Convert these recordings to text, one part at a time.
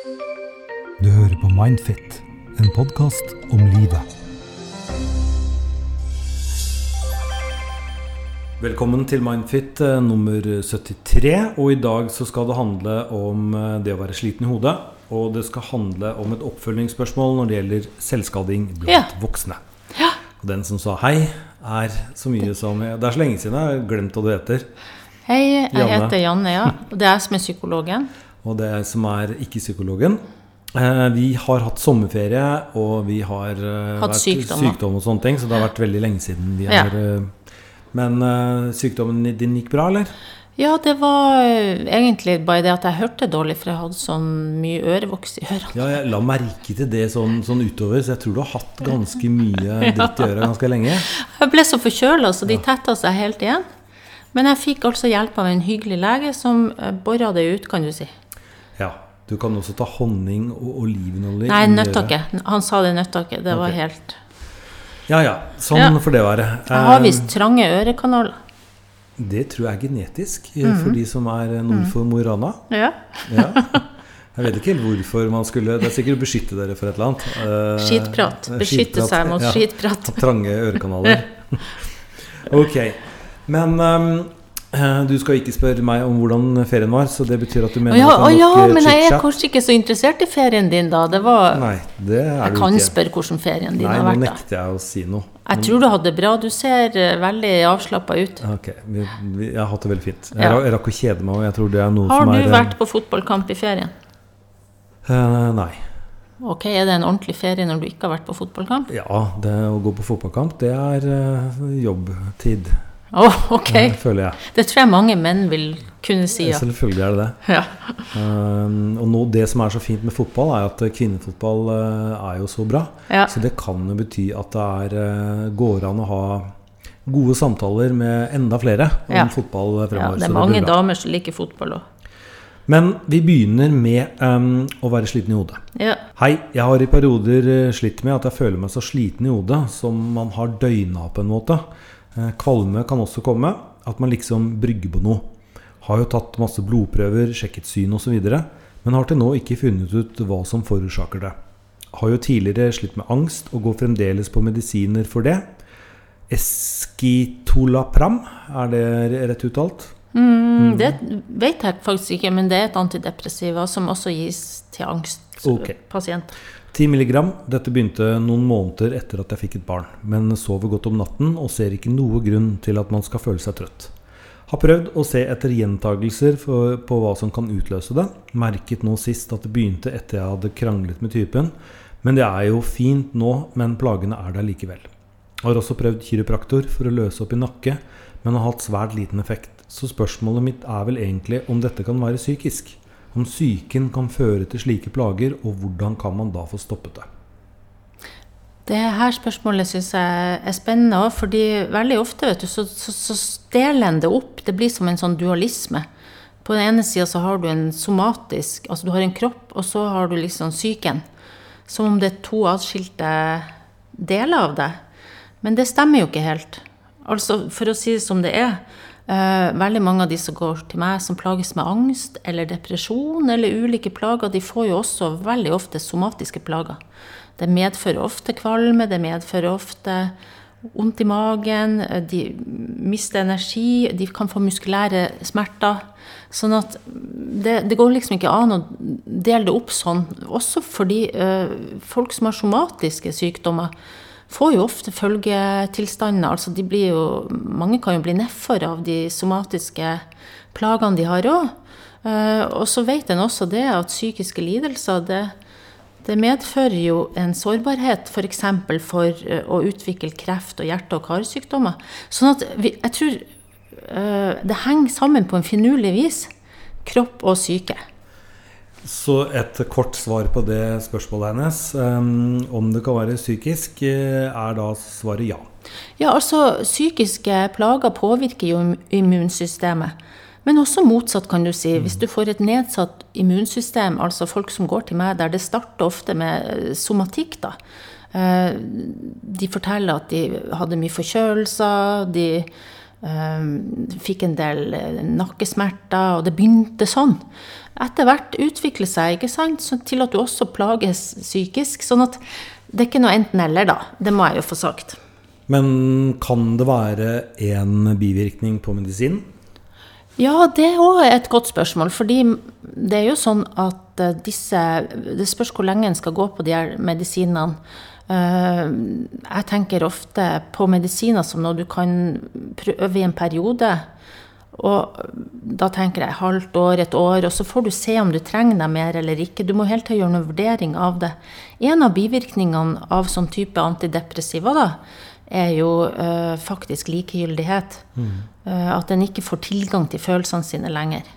Du hører på Mindfit, en podkast om livet. Velkommen til Mindfit eh, nummer 73. Og i dag så skal det handle om eh, det å være sliten i hodet. Og det skal handle om et oppfølgingsspørsmål når det gjelder selvskading blant Ja. voksne. Ja. Og den som sa hei, er så mye som Det er så lenge siden jeg har glemt hva du heter. Hei, jeg Janne. heter Janne, ja. Og det er jeg som er psykologen. Og det som er ikke-psykologen. Eh, vi har hatt sommerferie, og vi har eh, Hatt vært sykdom, sykdom og sånne ting, så det har vært veldig lenge siden vi har ja. Men eh, sykdommen din gikk bra, eller? Ja, det var egentlig bare det at jeg hørte dårlig, for jeg hadde sånn mye ørevoks i ørene. Ja, jeg la merke til det sånn, sånn utover, så jeg tror du har hatt ganske mye dritt i øret ganske lenge. Jeg ble så forkjøla, så de tetta seg helt igjen. Men jeg fikk altså hjelp av en hyggelig lege som bora det ut, kan du si. Ja. Du kan også ta honning og olivenolje Nei, inn i nøtta øret. ikke. Han sa det nøtta Det Det var helt Ja ja, sånn Ja. får det være. Jeg har Eh, visst trange ørekanaler. Det tror jeg er genetisk mm for de som er eh, nord for Mo i Rana. Ja. Ja. Jeg vet ikke helt hvorfor man skulle Det er sikkert å beskytte dere for et eller annet. Eh, Skitprat. Beskytte skitprat, seg mot ja. skitprat. Trange ørekanaler. Ok. Men eh, du skal ikke spørre meg om hvordan ferien var, så det betyr at du mener ja, at det er ja, nok eh, men jeg er kanskje ikke så interessert i ferien din, da. Det var Nei, det er Jeg du kan ikke. spørre hvordan ferien din Nei, har vært. Nei, nå nekter jeg å si noe. Jeg tror du hadde det bra. Du ser eh, veldig avslappa ut. Ok, Jeg har hatt det veldig fint. Jeg, Ja. rakk å kjede meg, og jeg tror det er noe Har du er eh, vært på fotballkamp i ferien? Uh, Nei. Ok, Er det en ordentlig ferie når du ikke har vært på fotballkamp? Ja, det å gå på fotballkamp, det er uh, jobbtid, Å, ok. eh, føler jeg. Det tror jeg mange menn vil kunne si. Ja. Selvfølgelig er det det. ja. Um, og nå, det som er så fint med fotball, er at kvinnefotball uh, er jo så bra. Ja. Så det kan jo bety at det er, uh, går an å ha gode samtaler med enda flere om Ja. fotball ja, fremover. det er mange det damer som liker fotball òg. Men vi begynner med um, å være sliten i hodet. Ja. Hei, jeg har i perioder slitt med at jeg føler meg så sliten i hodet som man har døgna på en måte. Uh, kvalme kan også komme. At man liksom brygger på noe. Har jo tatt masse blodprøver, sjekket syn osv. Men har til nå ikke funnet ut hva som forårsaker det. Har jo tidligere slitt med angst og går fremdeles på medisiner for det. Eskitolapram, er det rett uttalt? Mm, det vet jeg faktisk ikke, men det er et antidepressiva som også gis til angstpasienter. angstpasienter. 10 mg. Dette begynte noen måneder etter at jeg fikk et barn, men sover godt om natten og ser ikke noe grunn til at man skal føle seg trøtt. Har prøvd å se etter gjentagelser på hva som kan utløse det. Merket nå sist at det begynte etter jeg hadde kranglet med typen. Men det er jo fint nå, men plagene er der likevel. Har også prøvd kiropraktor for å løse opp i nakke, men har hatt svært liten effekt. Så spørsmålet mitt er vel egentlig om dette kan være psykisk. Om psyken kan føre til slike plager, og hvordan kan man da få stoppet det? Det her spørsmålet syns jeg er spennende òg, fordi veldig ofte vet du, så, så, så deler en det opp. Det blir som en sånn dualisme. På den ene sida så har du en somatisk Altså du har en kropp, og så har du liksom psyken. Som om det er to atskilte deler av det. Men det stemmer jo ikke helt. Altså, for å si det som det er. Eh, veldig mange av de som går til meg som plages med angst eller depresjon eller ulike plager, de får jo også veldig ofte somatiske plager. Det medfører ofte kvalme, det medfører ofte vondt i magen, de mister energi, de kan få muskulære smerter. Sånn at det, det går liksom ikke an å dele det opp sånn. Også fordi eh, folk som har somatiske sykdommer, får jo ofte følgetilstander. Altså de blir jo, mange kan jo bli nedfor av de somatiske plagene de har òg. Og så vet en også det at psykiske lidelser det, det medfører jo en sårbarhet f.eks. For, for eh, å utvikle kreft og hjerte- og karsykdommer. Sånn at vi, jeg tror eh, det henger sammen på en finurlig vis, kropp og syke. Så et kort svar på det spørsmålet hennes, um, om det kan være psykisk, eh, er da svaret ja. Ja, altså psykiske plager påvirker jo immunsystemet. Men også motsatt, kan du si. Hvis du får et nedsatt immunsystem, altså folk som går til meg der det starter ofte med eh, somatikk, da. Eh, De forteller at de hadde mye forkjølelser, de fikk en del eh, nakkesmerter, og det begynte sånn. Etter hvert utvikler seg ikke sant, så til at du også plages psykisk. Sånn at det er ikke noe enten-eller, da. Det må jeg jo få sagt. Men kan det være en bivirkning på medisinen? Ja, det er òg et godt spørsmål. Fordi det er jo sånn at eh, disse Det spørs hvor lenge en skal gå på de her medisinene. Eh, jeg tenker ofte på medisiner som noe du kan prøve i en periode. Og da tenker jeg halvt år, et år, og så får du se om du trenger deg mer eller ikke. Du må hele tida gjøre noen vurdering av det. En av bivirkningene av sånn type antidepressiva da, er jo uh, faktisk likegyldighet. Mm. Uh, at en ikke får tilgang til følelsene sine lenger.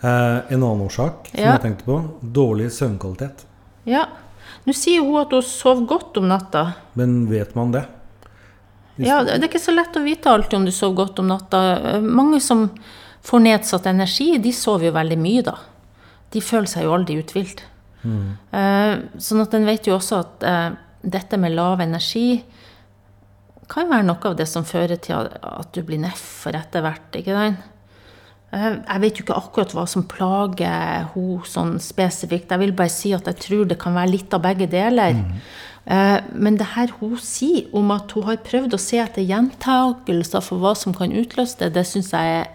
Uh, en annen årsak som ja. jeg tenkte på, dårlig søvnkvalitet. Ja. Nå sier hun at hun sover godt om natta. Men vet man det? Hvis ja, Det er ikke så lett å vite alltid om du sover godt om natta. Mange som får nedsatt energi, de sover jo veldig mye da. De føler seg jo aldri uthvilt. Mm. sånn at en vet jo også at dette med lav energi kan være noe av det som fører til at du blir nedfor etter hvert. ikke sant? Eh, jeg vet jo ikke akkurat hva som plager henne sånn spesifikt. Jeg vil bare si at jeg tror det kan være litt av begge deler. Mm. Men det her hun sier om at hun har prøvd å se etter gjentakelser for hva som kan utløse det, det syns jeg er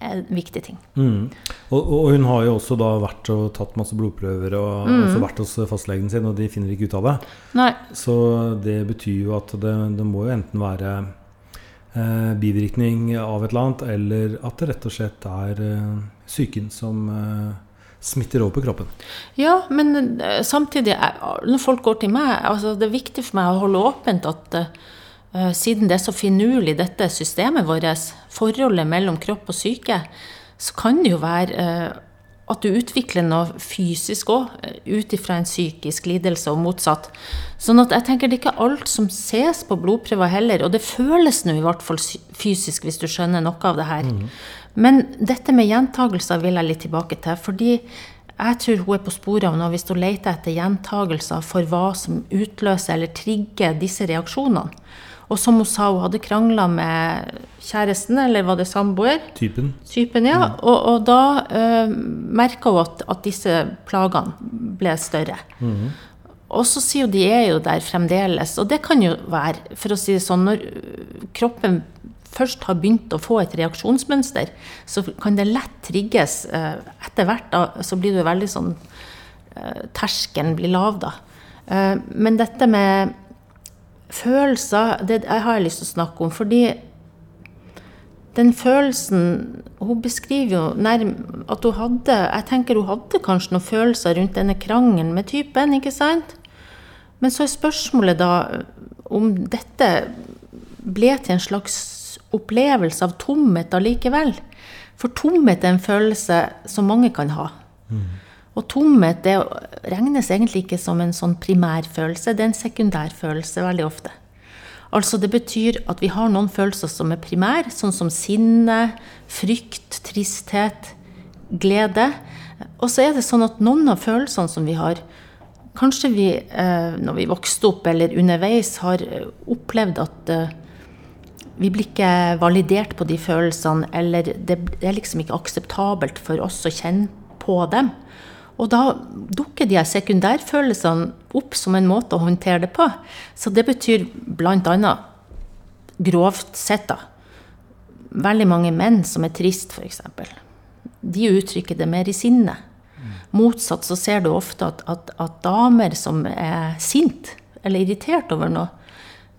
en viktig ting. Mm. Og, og, hun har jo også da vært og tatt masse blodprøver og mm. også vært hos fastlegen sin, og de finner ikke ut av det. Nei. Så det betyr jo at det, det må jo enten være eh, bivirkning av et eller annet, eller at det rett og slett er eh, psyken som eh, smitter over på kroppen. Ja, men eh, samtidig, eh, når folk går til meg altså Det er viktig for meg å holde åpent at eh, Eh, siden det er så finurlig, dette systemet vårt, forholdet mellom kropp og syke, så kan det jo være eh, at du utvikler noe fysisk òg, eh, ut ifra en psykisk lidelse og motsatt. Sånn at jeg tenker det er ikke alt som ses på blodprøver heller, og det føles nå i hvert fall fysisk, hvis du skjønner noe av det her. Mm. Men dette med gjentagelser vil jeg litt tilbake til, fordi jeg tror hun er på sporet av noe hvis hun leter etter gjentagelser for hva som utløser eller trigger disse reaksjonene. Og som hun sa, hun hadde krangla med kjæresten, eller var det samboer? Typen. Typen, ja. Mm. Og, og, da eh, merka hun at, at, disse plagene ble større. Mm. Og så sier hun de er jo der fremdeles. Og det kan jo være, for å si det sånn, når kroppen først har begynt å få et reaksjonsmønster, så kan det lett trigges. Uh, etter hvert da, så blir det veldig sånn uh, Terskelen blir lav, da. Men dette med følelser det har jeg lyst til å snakke om. Fordi den følelsen Hun beskriver jo nærm, at hun hadde Jeg tenker hun hadde kanskje noen følelser rundt denne krangelen med typen, ikke sant? Men så er spørsmålet da om dette ble til en slags opplevelse av tomhet allikevel. For tomhet er en følelse som mange kan ha. Mm. Og tomhet det regnes egentlig ikke som en sånn primærfølelse, det er en sekundærfølelse veldig ofte. Altså Det betyr at vi har noen følelser som er primære, sånn som sinne, frykt, tristhet, glede. Og så er det sånn at noen av følelsene som vi har, kanskje vi eh, når vi vokste opp eller underveis har opplevd at eh, vi blir ikke validert på de følelsene, eller det er liksom ikke akseptabelt for oss å kjenne på dem. Og da dukker de her sekundærfølelsene opp som en måte å håndtere det på. Så det betyr bl.a. grovt sett da, veldig mange menn som er trist, f.eks. De uttrykker det mer i sinne. Motsatt så ser du ofte at, at, at damer som er sint eller irritert over noe,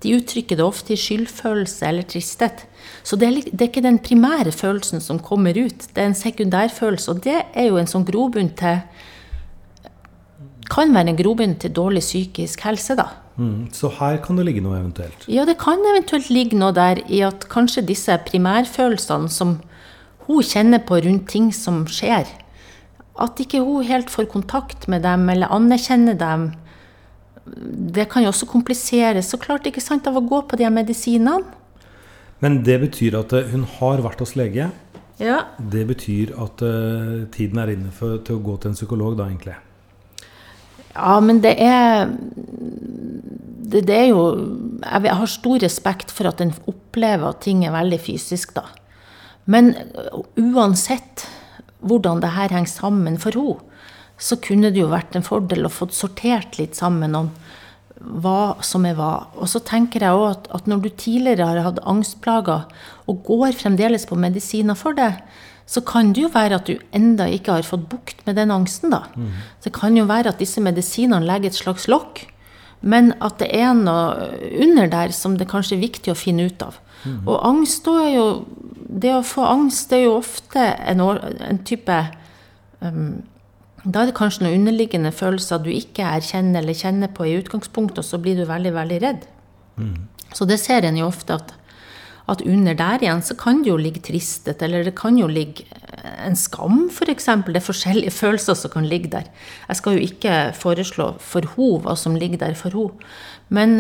de uttrykker det ofte i skyldfølelse eller tristhet. Så det er, det er, ikke den primære følelsen som kommer ut, det er en sekundærfølelse. Og det er jo en sånn grobunn til kan være en grobunn til dårlig psykisk helse, da. Mm, så her kan det ligge noe eventuelt? Ja, det kan eventuelt ligge noe der i at kanskje disse primærfølelsene som hun kjenner på rundt ting som skjer, at ikke hun helt får kontakt med dem eller anerkjenner dem, det kan jo også kompliseres så klart ikke sant, av å gå på de her medisinene. Men det betyr at eh, hun har vært hos lege? Ja. Det betyr at uh, tiden er inne for, til å gå til en psykolog, da, egentlig? Ja, men det er det, det, er jo Jeg har stor respekt for at en opplever at ting er veldig fysisk, da. Men uansett hvordan det her henger sammen for henne, så kunne det jo vært en fordel å få sortert litt sammen om hva som er hva. Og så tenker jeg òg at, at, når du tidligere har hatt angstplager, og går fremdeles på medisiner for det, så kan det jo være at du enda ikke har fått bukt med den angsten, da. Mm. Det kan jo være at disse medisinene legger et slags lokk, men at det er noe under der som det kanskje er viktig å finne ut av. Mm. Og angst da er jo Det å få angst det er jo ofte en, en type um, da er det kanskje noen underliggende følelser du ikke erkjenner eller kjenner på i utgangspunktet, og så blir du veldig, veldig redd. Mm. Så det ser en jo ofte at, at, under der igjen så kan det jo ligge tristhet, eller det kan jo ligge en skam, f.eks. Det er forskjellige følelser som kan ligge der. Jeg skal jo ikke foreslå for henne hva som ligger der for henne. Men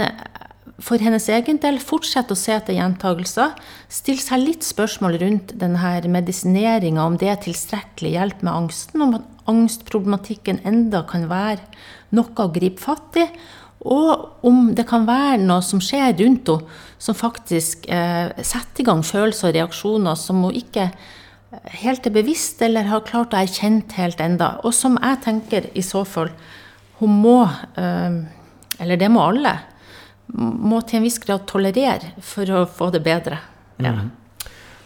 for hennes egen del fortsette å se etter gjentagelser. Stille seg litt spørsmål rundt denne medisineringa, om det er tilstrekkelig hjelp med angsten. Om angstproblematikken enda kan være noe å gripe fatt i. Og om det kan være noe som skjer rundt henne, som faktisk eh, setter i gang følelser og reaksjoner som hun ikke helt er bevisst eller har klart å erkjenne helt enda. Og som jeg tenker i så fall hun må, eh, eller det må alle, må til en viss grad tolerere for å få det bedre. Ja. Mm.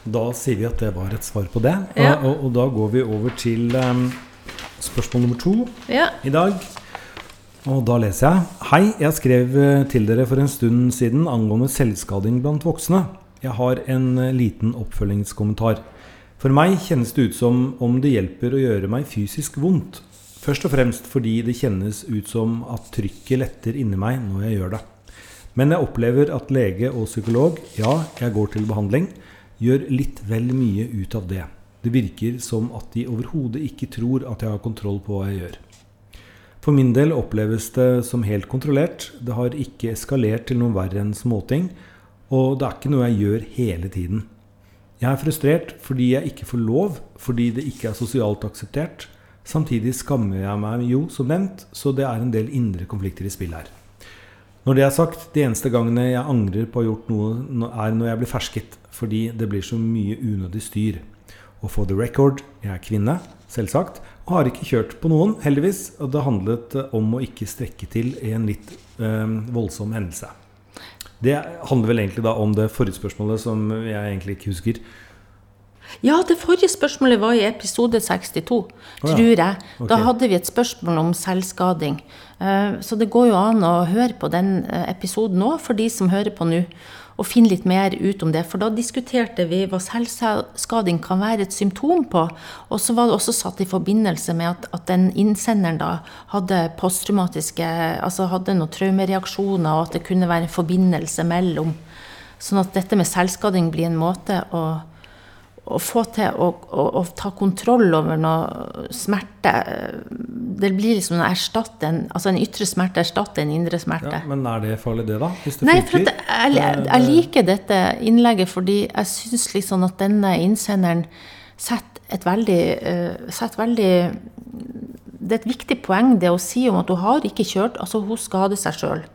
Da sier vi at det var et svar på det. Ja. Og, og, og, da går vi over til um, spørsmål nummer to ja. i dag. Og da leser jeg. Hei, jeg skrev eh, til dere for en stund siden angående selvskading blant voksne. Jeg har en eh, liten oppfølgingskommentar. For meg kjennes det ut som om det hjelper å gjøre meg fysisk vondt. Først og fremst fordi det kjennes ut som at trykket letter inni meg når jeg gjør det. Men jeg opplever at lege og psykolog, ja, jeg går til behandling, gjør litt vel mye ut av det. Det virker som at de overhodet ikke tror at jeg har kontroll på hva jeg gjør. For min del oppleves det som helt kontrollert. Det har ikke eskalert til noe verre enn småting. Og det er ikke noe jeg gjør hele tiden. Jeg er frustrert fordi jeg ikke får lov, fordi det ikke er sosialt akseptert. Samtidig skammer jeg meg jo, som nevnt, så det er en del indre konflikter i spill her. Når det er sagt, de eneste gangene jeg angrer på å ha gjort noe, er når jeg blir fersket, fordi det blir så mye unødig styr. Og for the record, jeg er kvinne, selvsagt, og har ikke kjørt på noen, heldigvis. Og det handlet om å ikke strekke til i en litt øh, voldsom hendelse. Det handler vel egentlig da om det forrige spørsmålet som jeg egentlig ikke husker. Ja, det forrige spørsmålet var i episode 62, oh, ja. tror jeg. Okay. Da hadde vi et spørsmål om selvskading. Eh, så det går jo an å høre på den eh, episoden òg, for de som hører på nå. Og finne litt mer ut om det. For da diskuterte vi hva selvskading kan være et symptom på. Og så var det også satt i forbindelse med at, at den innsenderen da hadde posttraumatiske Altså hadde noen traumereaksjoner, og at det kunne være en forbindelse mellom. Sånn at dette med selvskading blir en måte å å få til å, å, å, ta kontroll over noe smerte Det blir liksom å erstatte en, altså en ytre smerte erstatte en indre smerte. Ja, men er det farlig, det, da? Det Nei, for jeg, jeg, liker dette innlegget fordi jeg syns liksom at denne innsenderen setter et veldig, uh, setter veldig Det er et viktig poeng, det å si om at hun har ikke kjørt Altså, hun skader seg sjøl.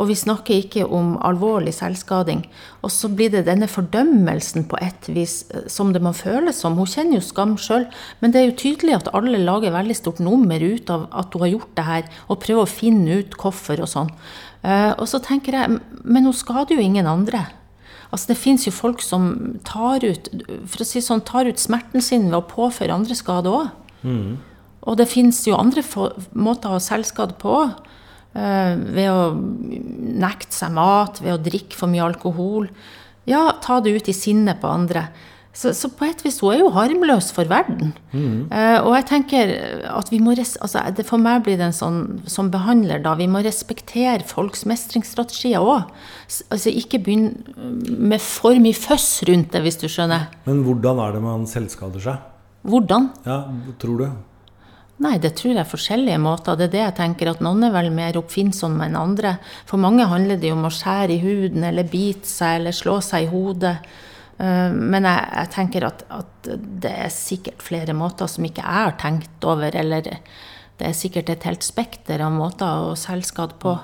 Og vi snakker ikke om alvorlig selvskading. Og så blir det denne fordømmelsen på et vis eh, som det må føles som. Hun kjenner jo skam sjøl, men det er jo tydelig at alle lager veldig stort nummer ut av at hun har gjort det her, og prøver å finne ut hvorfor og sånn. Uh, og så tenker jeg, men hun skader jo ingen andre. Altså Det fins jo folk som tar ut for å si sånn, tar ut smerten sin ved å påføre andre skade òg. Mm. Og det fins jo andre måter å selvskade på òg. Eh, ved å nekte seg mat, ved å drikke for mye alkohol. Ja, ta det ut i sinnet på andre. Så, så, på et vis hun er jo harmløs for verden. Mm. Eh, og jeg tenker at vi må altså, det For meg blir det en sånn som behandler, da. Vi må respektere folks mestringsstrategier òg. Altså ikke begynne med for mye føss rundt det, hvis du skjønner. Men hvordan er det man selvskader seg? Hvordan? Ja, tror du? Nei, det tror jeg er forskjellige måter. Det er det jeg tenker, at noen er vel mer oppfinnsomme enn andre. For mange handler det jo om å skjære i huden, eller bite seg, eller slå seg i hodet. Eh, men jeg, jeg tenker at, at, det er sikkert flere måter som ikke jeg har tenkt over, eller det er sikkert et helt spekter av måter å selvskade på.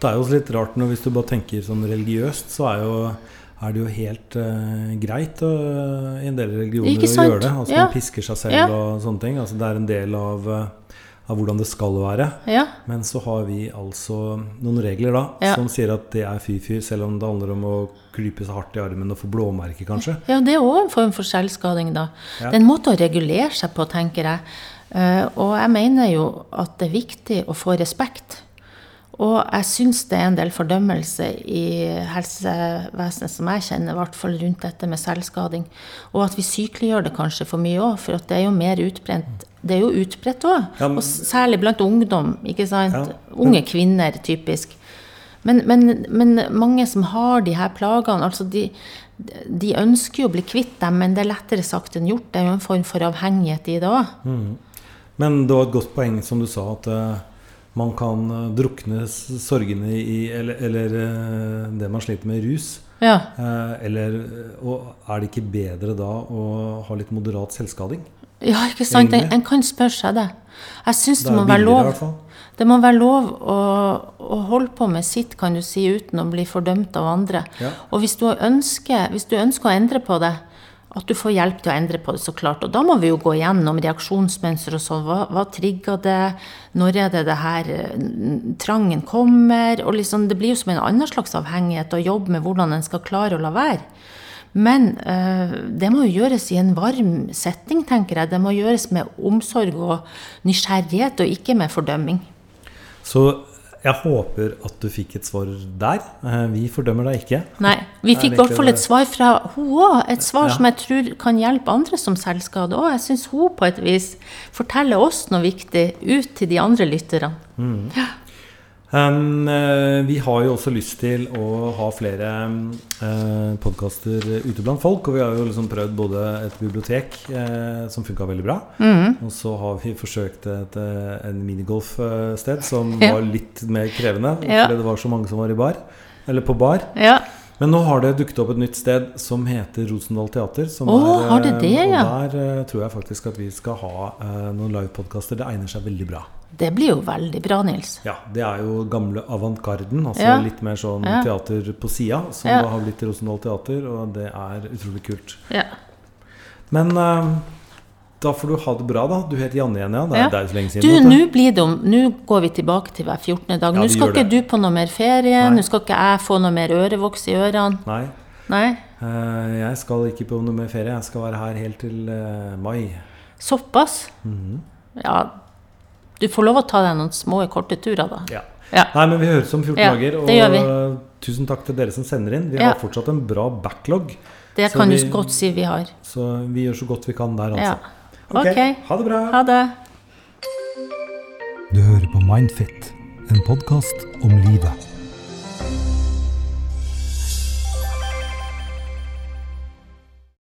Det er jo litt rart når hvis du bare tenker sånn religiøst, så er, jo, er det jo helt uh, greit å, i en del religioner å gjøre det. Altså Ja. Man pisker seg selv Ja. og sånne ting. Altså Det er en del av, eh, av hvordan det skal være. Ja. Men så har vi altså noen regler da som sier at det er fy-fy, selv om det handler om å klype seg hardt i armen og få blåmerker, kanskje. Ja, det er òg en form for selvskading, da. Det er en måte å regulere seg på, tenker jeg. Uh, og jeg mener jo at det er viktig å få respekt. Og jeg syns det er en del fordømmelse i helsevesenet som jeg kjenner, i hvert fall rundt dette med selvskading. Og at vi sykeliggjør det kanskje for mye òg, for at det er jo mer utbrent. Det er jo utbredt òg, Ja, og særlig blant ungdom. ikke sant? Ja. Unge kvinner, typisk. Men, men, men mange som har de her plagene, altså de, de ønsker jo å bli kvitt dem, men det er lettere sagt enn gjort. Det er jo en form for avhengighet i det òg. Men det var et godt poeng som du sa, at eh, man kan eh, drukne sorgene i Eller, eller eh, det man sliter med rus. Ja. Eh, eller Og er det ikke bedre da å ha litt moderat selvskading? ja, ikke sant? En, en kan spørre seg det. Jeg syns Det det, må være lov. Det må være lov å, å holde på med sitt, kan du si, uten å bli fordømt av andre. Ja. Og hvis du, ønsker, hvis du ønsker å endre på det, at du får hjelp til å endre på det, så klart. Og da må vi jo gå gjennom reaksjonsmønster og sånn. Hva, hva trigger det? Når er det det her eh, trangen kommer? Og liksom, det blir jo som en annen slags avhengighet å jobbe med hvordan en skal klare å la være. Men øh, det må jo gjøres i en varm setting, tenker jeg. Det må gjøres med omsorg og nysgjerrighet, og ikke med fordømming. Så jeg håper at du fikk et svar der. Eh, Vi fordømmer deg ikke. Nei, vi fikk i hvert fall et svar fra hun òg. Et svar Ja. som jeg tror kan hjelpe andre som selvskade òg. Jeg syns hun på et vis forteller oss noe viktig ut til de andre lytterne. Um, eh, vi har jo også lyst til å ha flere uh, podkaster ute blant folk. Og vi har jo liksom prøvd både et bibliotek uh, som funka veldig bra, mm. og så har vi forsøkt et, eh, en minigolfsted som Ja. var litt mer krevende. Ja. Fordi det var så mange som var i bar. Eller på bar. Ja. Men nå har det dukket opp et nytt sted som heter Rosendal Teater. Som oh, er, har det det, eh, ja? Og der uh, tror jeg faktisk at vi skal ha uh, noen livepodkaster. Det egner seg veldig bra. Det blir jo veldig bra, Nils. Ja, det er jo gamle avantgarden. Altså Ja. litt mer sånn Ja. teater på sida, som Ja. har blitt Rosendal Teater, og det er utrolig kult. Ja. Men uh, da får du ha det bra, da. Du heter Janne igjen, ja. Det er, Ja. det er så lenge siden. Du, nå blir det om Nå går vi tilbake til hver 14. dag. Nå skal ikke det. du på noe mer ferie. Nå skal ikke jeg få noe mer ørevoks i ørene. Nei, Nei. Uh, jeg skal ikke på noe mer ferie. Jeg skal være her helt til uh, mai. Såpass? Mhm. Ja. Du får lov å ta deg noen små, korte turer, da. Ja. Ja. Nei, men vi høres om 14 Ja, dager. Og det gjør vi. tusen takk til dere som sender inn. Vi Ja. har fortsatt en bra backlog, Det kan kan du vi- godt si vi har. så vi gjør så godt vi kan der, Ja. altså. Ok, ha det bra. Ha det. Du hører på Mindfit, en podkast om livet.